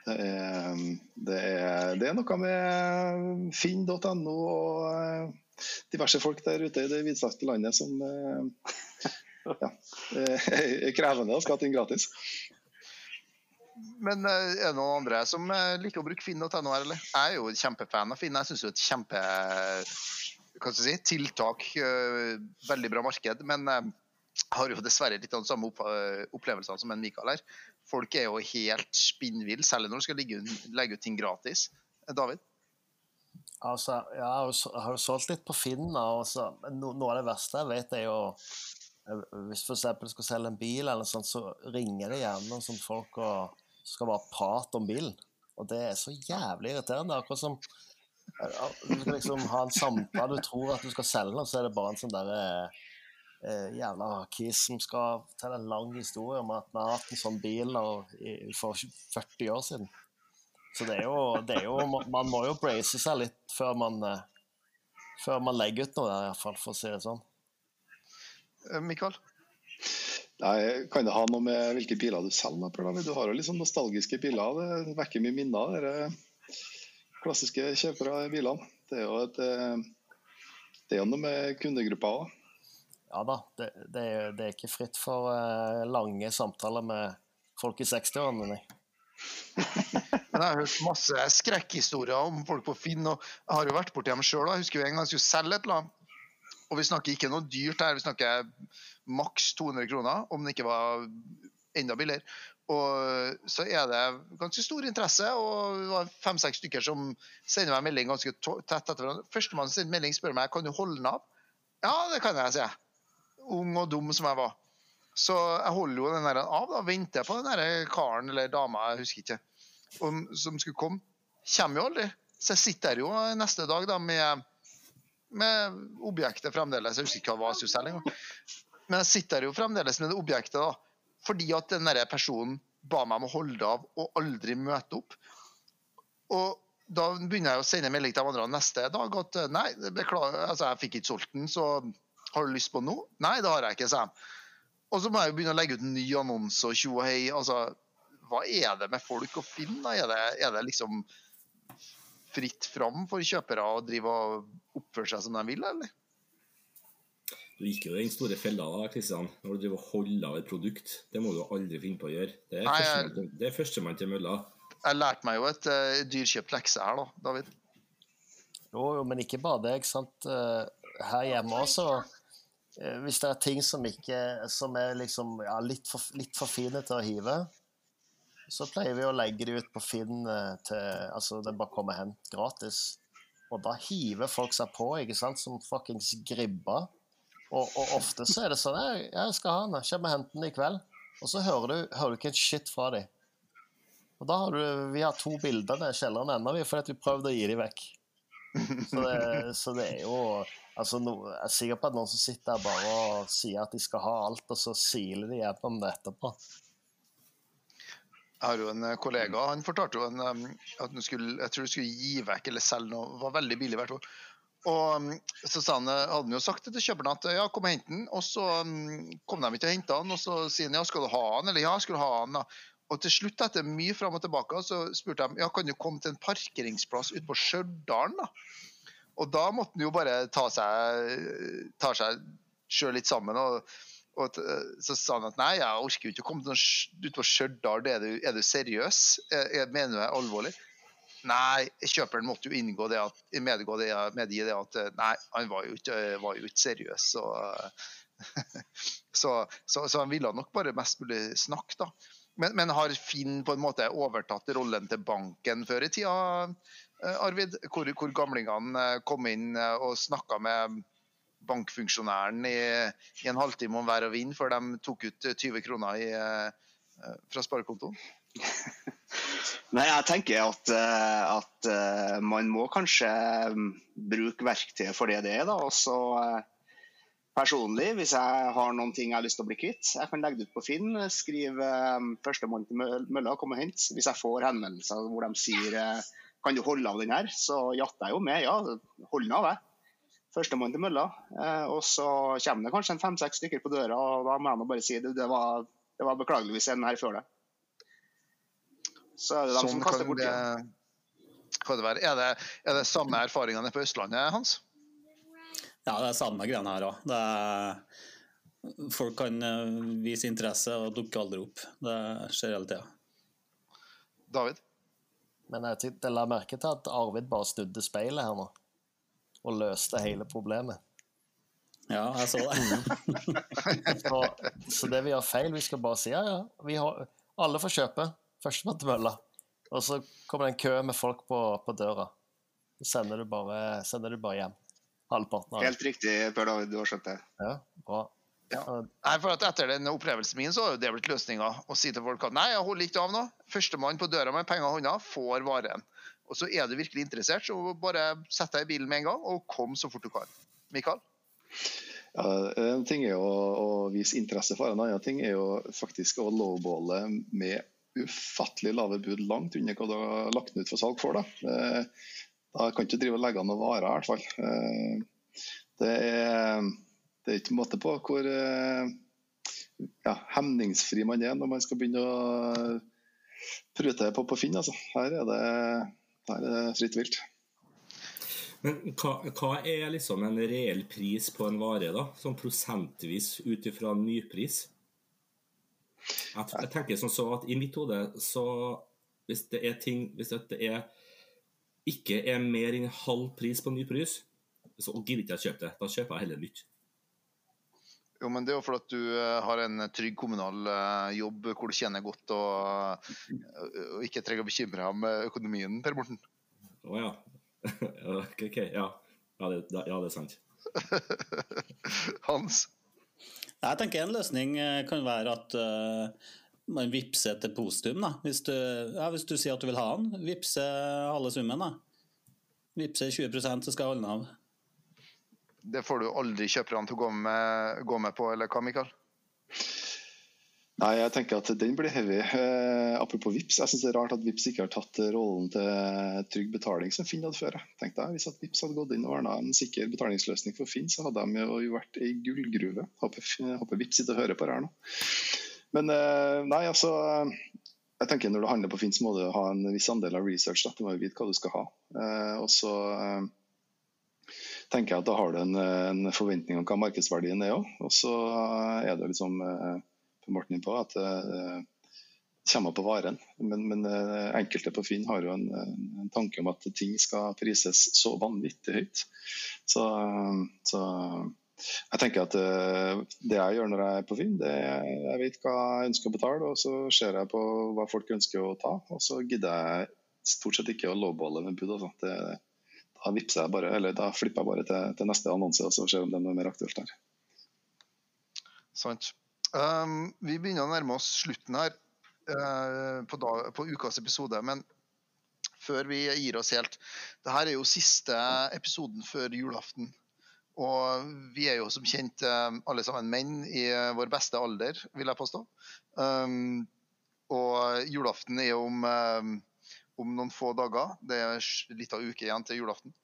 S8: Det er, det er, det er noe med finn.no og eh, diverse folk der ute i det vidstrakte landet som eh, ja, er krevende og skal ha ting gratis.
S3: Men eh, er det noen andre som eh, liker å bruke finn.no her, eller? Jeg er jo kjempefan av Finn. Jeg syns er et kjempe si, tiltak. eh, Veldig bra marked. Men eh, har jo dessverre litt av de samme opp opplevelsene som en Mikael her. Folk er jo helt spinnville, selv når du skal legge, ut- ting gratis. Eh, David?
S7: Altså, ja, jeg har jo solgt litt på Finn. da, og så- men no, noe av det verste jeg vet, er jo eh, Hvis for eksempel du skal selge en bil, eller sånt, så ringer det gjerne noen folk og skal bare prate om bilen. Og det er så jævlig irriterende. Akkurat som eh, Du skal liksom ha en samtale, du tror at du skal selge noe, så er det bare en sånn derre eh, jævla kis som skal fortelle en lang historie om at vi har hatt en sånn bil og, i, for 40 år siden. Så det er jo, det er jo Man må jo brace seg litt før man, eh, før man legger ut noe der, iallfall, for å si det sånn.
S3: Eh, Mikael?
S8: Nei, kan det ha noe med hvilke biler du selger? Du har jo litt sånn nostalgiske biler. Det vekker mye minner. De klassiske kjøpere i bilene. Det er jo et eh, det er noe med kundegruppa òg.
S7: Ja da, det, det, er, det er ikke fritt for eh, lange samtaler med folk i 60-årene, nei.
S3: Men jeg har hørt masse skrekkhistorier om folk på Finn, og jeg har jo vært borti dem sjøl. Jeg husker jo en gang jeg skulle selge et annet. Og vi snakker ikke noe dyrt her, vi snakker maks 200 kroner, om det ikke var enda billigere. Og så er det ganske stor interesse, og det var fem-seks stykker som sender meg melding ganske tett etter hverandre. Førstemann sender melding, spør meg kan du holde den av. Ja, det kan jeg, sier jeg. Ung og dum som jeg var. Så jeg holder jo den der av, da, venter på den der karen eller dama, jeg husker ikke, om, som skulle komme. Kommer jo aldri. Så jeg sitter jo neste dag da med, med objektet fremdeles. Jeg husker ikke hva det var jeg. Men jeg sitter jo fremdeles med det objektet, da. Fordi at den der personen ba meg om å holde av og aldri møte opp. Og da begynner jeg å sende melding til de andre neste dag at nei, beklager, altså jeg fikk ikke solgt den, så har du lyst på den nå? Nei, det har jeg ikke, sa de. Og så må jeg jo begynne å legge ut en ny annonse og tjo og hei. Altså, hva er det med folk å finne? Er det, er det liksom fritt fram for kjøpere å drive og oppføre seg som de vil, eller?
S6: Du gikk jo den store fella da, Kristian. Når du driver og holder av et produkt. Det må du aldri finne på å gjøre. Det er førstemann til, det er førstemann til mølla.
S3: Jeg lærte meg jo et uh, dyrkjøpt lekse her, da, David.
S7: Jo, jo, men ikke bare det, ikke sant. Eh, Her hjemme også, eh, hvis det er ting som ikke som er liksom ja, litt, for, litt for fine til å hive, så pleier vi å legge de ut på Finn til Altså, det bare kommer hen gratis. Og da hiver folk seg på, ikke sant, som fuckings gribber. Og, og ofte så er det sånn Jeg, jeg skal ha den, kommer og henter den i kveld. Og så hører du, hører du ikke en shit fra dem. Og da har du Vi har to bilder nede i kjelleren ennå, fordi vi prøvde å gi dem vekk. Så det, så det er jo altså no, Jeg er sikker på at noen som sitter der bare og sier at de skal ha alt, og så siler de gjennom det etterpå.
S3: Jeg har jo en eh, kollega, han fortalte jo en, um, at han skulle, jeg tror han skulle gi vekk eller selge noe, det var veldig billig hvert år. Og Susanne han, eh, hadde jo sagt det til kjøperen at ja, kom og hent den, og så um, kom de ikke og henta den, og så sier han ja, skal du ha den, eller ja, skal du ha den da. Og til slutt, etter mye frem og tilbake, så spurte de ja, kan du komme til en parkeringsplass ute på Stjørdal. da? Og da måtte han jo bare ta seg, ta seg selv litt sammen, og, og så sa han at nei, jeg orker jo ikke å komme til noen, ut på Stjørdal, er, er du seriøs? Jeg, jeg mener du er alvorlig? Nei, kjøperen måtte jo inngå det at, medgå det, medgi det at eh, nei, han var jo ikke, var jo ikke seriøs. Så, så, så, så han ville nok bare mest mulig snakke, da. Men, men har Finn på en måte overtatt rollen til banken før i tida, eh, Arvid? Hvor, hvor gamlingene eh, kom inn eh, og snakka med bankfunksjonæren i, i en halvtime om hver og vind før de tok ut eh, 20 kroner i, eh, fra sparekontoen?
S4: Nei, jeg tenker at, eh, at eh, man må kanskje mm, bruke verktøyet for det det er. da, og så eh, Personlig, hvis jeg har noen ting jeg har lyst til å bli kvitt, jeg kan legge det ut på Finn, skrive eh, 'førstemann til mølla, kom og hent'. Hvis jeg får henvendelser hvor de sier eh, 'kan du holde av den her', så jatter jeg jo med. Ja, hold den av, jeg. Førstemann til mølla. Eh, og så kommer det kanskje en fem-seks stykker på døra, og da må jeg bare si det, det, var, det var beklagelig hvis en her før det. Så er det dem
S3: Sånn
S4: som kaster
S3: kan
S4: bort
S3: det, kan det være. Er det, er det samme erfaringene på Østlandet, Hans?
S5: Ja, det er samme greiene her òg. Folk kan eh, vise interesse og dukke aldri opp. Det skjer hele tida.
S3: David?
S7: Men jeg, la merke til at Arvid bare snudde speilet her nå. Og løste hele problemet.
S5: Ja, jeg så det.
S7: Så, så det vi gjør feil, vi skal bare si ja, ja, vi har, alle får kjøpe. Førstemann til mølla. Og så kommer det en kø med folk på, på døra. Så sender du bare, sender du bare hjem. Halvparten av.
S4: Helt riktig, Per David, du har skjønt det.
S7: Ja, bra.
S3: Ja. Nei, for at Etter den opplevelsen min så har det blitt løsninga. Å si til folk at nei, jeg holder ikke av nå. Førstemann på døra med penger i hånda får varen. Og så er du virkelig interessert, så bare sett deg i bilen med en gang og kom så fort du kan. Mikael?
S8: Ja, en ting er jo å, å vise interesse for, en annen ting er jo faktisk å lowballe med ufattelig lave bud langt under hva du har lagt den ut for salg for. Da, Eh, da kan du ikke drive og legge an noen varer, i hvert fall. Eh, Det er, det er ikke måte på hvor eh, ja, hemningsfri man er når man skal begynne å prute på, på Finn. Altså. Her er det, her er det fritt vilt.
S6: Men hva, hva er liksom en reell pris på en vare, da? Sånn prosentvis ut ifra nypris? Jeg, jeg tenker som så at i mitt hode så Hvis det er ting Hvis det er ikke er mer enn halv pris på ny pris, så gidder ikke jeg kjøpe det. Da kjøper jeg heller nytt.
S3: Jo, men Det er jo fordi at du eh, har en trygg kommunal eh, jobb hvor du tjener godt og, og ikke trenger å bekymre deg om eh, økonomien, Per Morten.
S6: Å ja. ok, ok, ja. Ja det, ja, det er sant.
S3: Hans?
S5: Jeg tenker en løsning eh, kan være at uh, man vippser til positum. Da. Hvis, du, ja, hvis du sier at du vil ha den, vippse halve summen. da. Vippse 20% så skal jeg holde den av.
S3: Det får du aldri kjøperne til å gå med, gå med på, eller hva, Mikael?
S8: Nei, jeg tenker at den blir heavy. Eh, apropos Vips, jeg synes det er rart at Vips ikke har tatt rollen til trygg betaling som Finn hadde før. Tenk deg, Hvis at Vips hadde gått inn og ordna en sikker betalingsløsning for Finn, så hadde de jo vært ei gullgruve. Håper, håper Vips sitter og hører på det her nå. Men eh, nei, altså jeg tenker Når du handler på Finn, så må du ha en viss andel av research. Da. Du må vite hva du skal ha. Eh, og så eh, tenker jeg at da har du en, en forventning om hva markedsverdien er òg. Og så er det liksom eh, Morten inn på at det kommer på varen. Men, men eh, enkelte på Finn har jo en, en tanke om at ting skal prises så vanvittig høyt. Så, så jeg tenker at eh, det jeg gjør når jeg er på Finn, det er jeg vet hva jeg ønsker å betale, og så ser jeg på hva folk ønsker å ta. Og så gidder jeg stort sett ikke å lowballe med bud. Altså. Da vipser jeg bare, eller da flipper jeg bare til, til neste annonse og så ser om det er noe mer aktuelt der.
S3: Sant. Um, vi begynner å nærme oss slutten her uh, på, dag, på ukas episode. Men før vi gir oss helt det her er jo siste episoden før julaften. Og vi er jo som kjent uh, alle sammen menn i vår beste alder, vil jeg påstå. Um, og julaften er jo om, um, om noen få dager. Det er litt av uke igjen til julaften.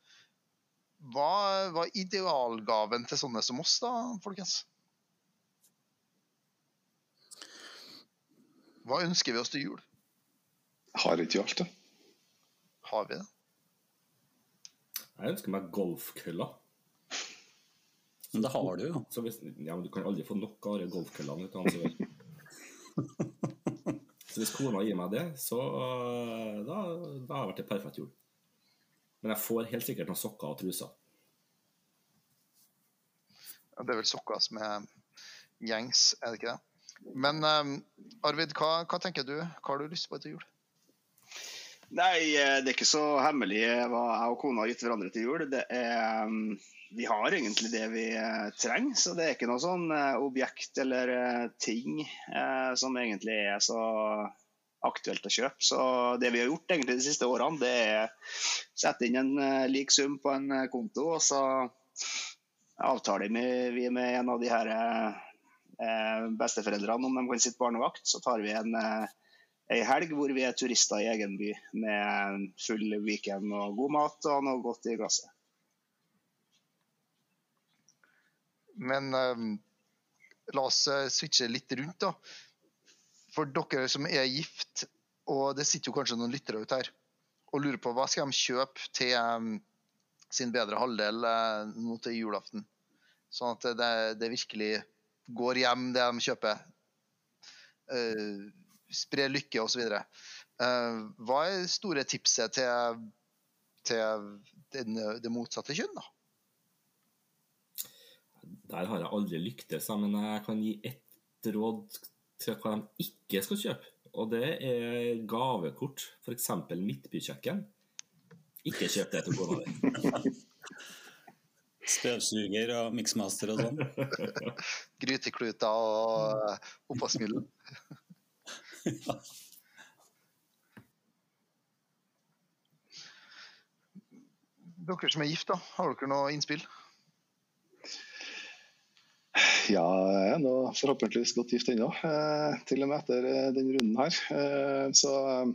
S3: Hva var idealgaven til sånne som oss, da, folkens? Hva ønsker vi oss til jul?
S8: Har ikke vi alt, det?
S3: Har vi det?
S6: Jeg ønsker meg golfkøller.
S5: Men det har du jo.
S6: Så hvis, ja, men du kan aldri få nok av de golfkøllene. Så hvis kona gir meg det, så øh, da, da har det vært en perfekt jul. Men jeg får helt sikkert noen sokker og truser.
S3: Ja, Det er vel sokker som er gjengs, er det ikke det? Men um, Arvid, hva, hva tenker du? Hva har du lyst på til jul?
S4: Nei, eh, det er ikke så hemmelig hva jeg og kona har gitt hverandre til jul. Er, mm, vi har egentlig det vi eh, trenger, så det er ikke noe sånn eh, objekt eller ting som egentlig er så aktuelt å kjøpe. Så det vi har gjort egentlig de siste årene, det er sette inn en lik sum på en konto, og så avtaler vi med en av de her besteforeldrene om de kan sitte barnevakt. Så tar vi en eh, helg hvor vi er turister i egen by med full weekend og god mat og noe godt i glasset.
S3: Men um, la oss eh, switche litt rundt, da. For dere som er gift, og det sitter jo kanskje noen lyttere ute her og lurer på hva skal de kjøpe til um, sin bedre halvdel uh, nå til julaften. Sånn at det, det virkelig går hjem det de kjøper. Uh, spre lykke osv. Uh, hva er det store tipset til, til den, det motsatte kjønn? da?
S6: Der har jeg aldri lyktes, men jeg kan gi ett råd til hva de ikke skal kjøpe. Og det er gavekort, f.eks. Midtbykjøkken. Ikke kjøp det til kona di.
S5: Støvsuger og miksmaster og sånn.
S3: Grytekluter og oppvaskmiddel. Dere som er gift, da, har dere noe innspill?
S8: Ja, jeg er nå forhåpentligvis godt gift ennå, eh, til og med etter eh, den runden her. Eh, så eh,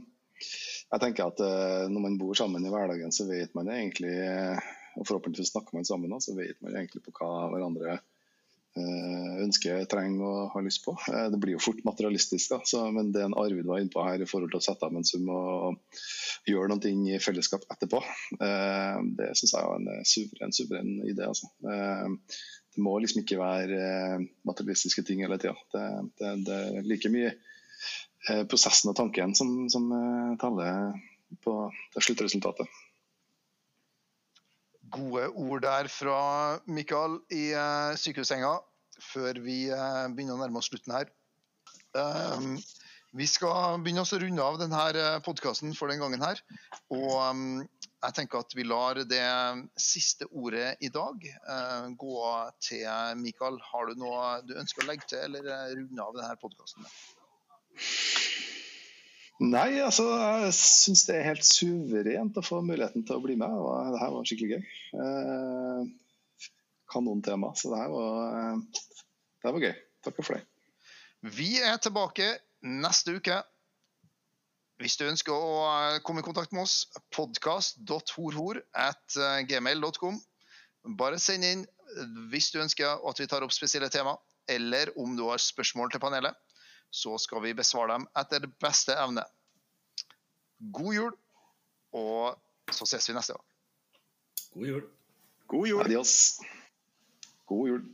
S8: jeg tenker at eh, når man bor sammen i hverdagen, så vet man egentlig eh, Og forhåpentligvis snakker man sammen, så vet man egentlig på hva hverandre eh, ønsker, trenger og har lyst på. Eh, det blir jo fort materialistisk, da, så, men det en Arvid var inne på her i forhold til å sette av en sum og gjøre noe i fellesskap etterpå, eh, det syns jeg er en suveren, suveren idé. Altså. Det må liksom ikke være materialistiske ting hele tida. Det, det, det, er like mye prosessen og tanken som, som taler på sluttresultatet.
S3: Gode ord der fra Mikael i uh, sykehussenga før vi uh, begynner å nærme oss slutten her. Um, vi skal begynne oss å runde av denne podkasten for den gangen her. Og um, jeg tenker at vi lar det siste ordet i dag uh, gå til Mikael. Har du noe du ønsker å legge til, eller eh, runde av denne podkasten?
S8: Nei, altså jeg syns det er helt suverent å få muligheten til å bli med. og Det her var skikkelig gøy. Eh, Kanontema. Så det her var, eh, det her var gøy. Takk for det.
S3: Vi er tilbake neste uke. Hvis du ønsker å eh, komme i kontakt med oss, podkast.horhor at eh, gmail.com. Bare send inn hvis du ønsker at vi tar opp spesielle tema, eller om du har spørsmål til panelet. Så skal vi besvare dem etter beste evne. God jul, og så ses vi neste gang.
S6: God jul.
S4: God jul.
S8: Adios. God jul.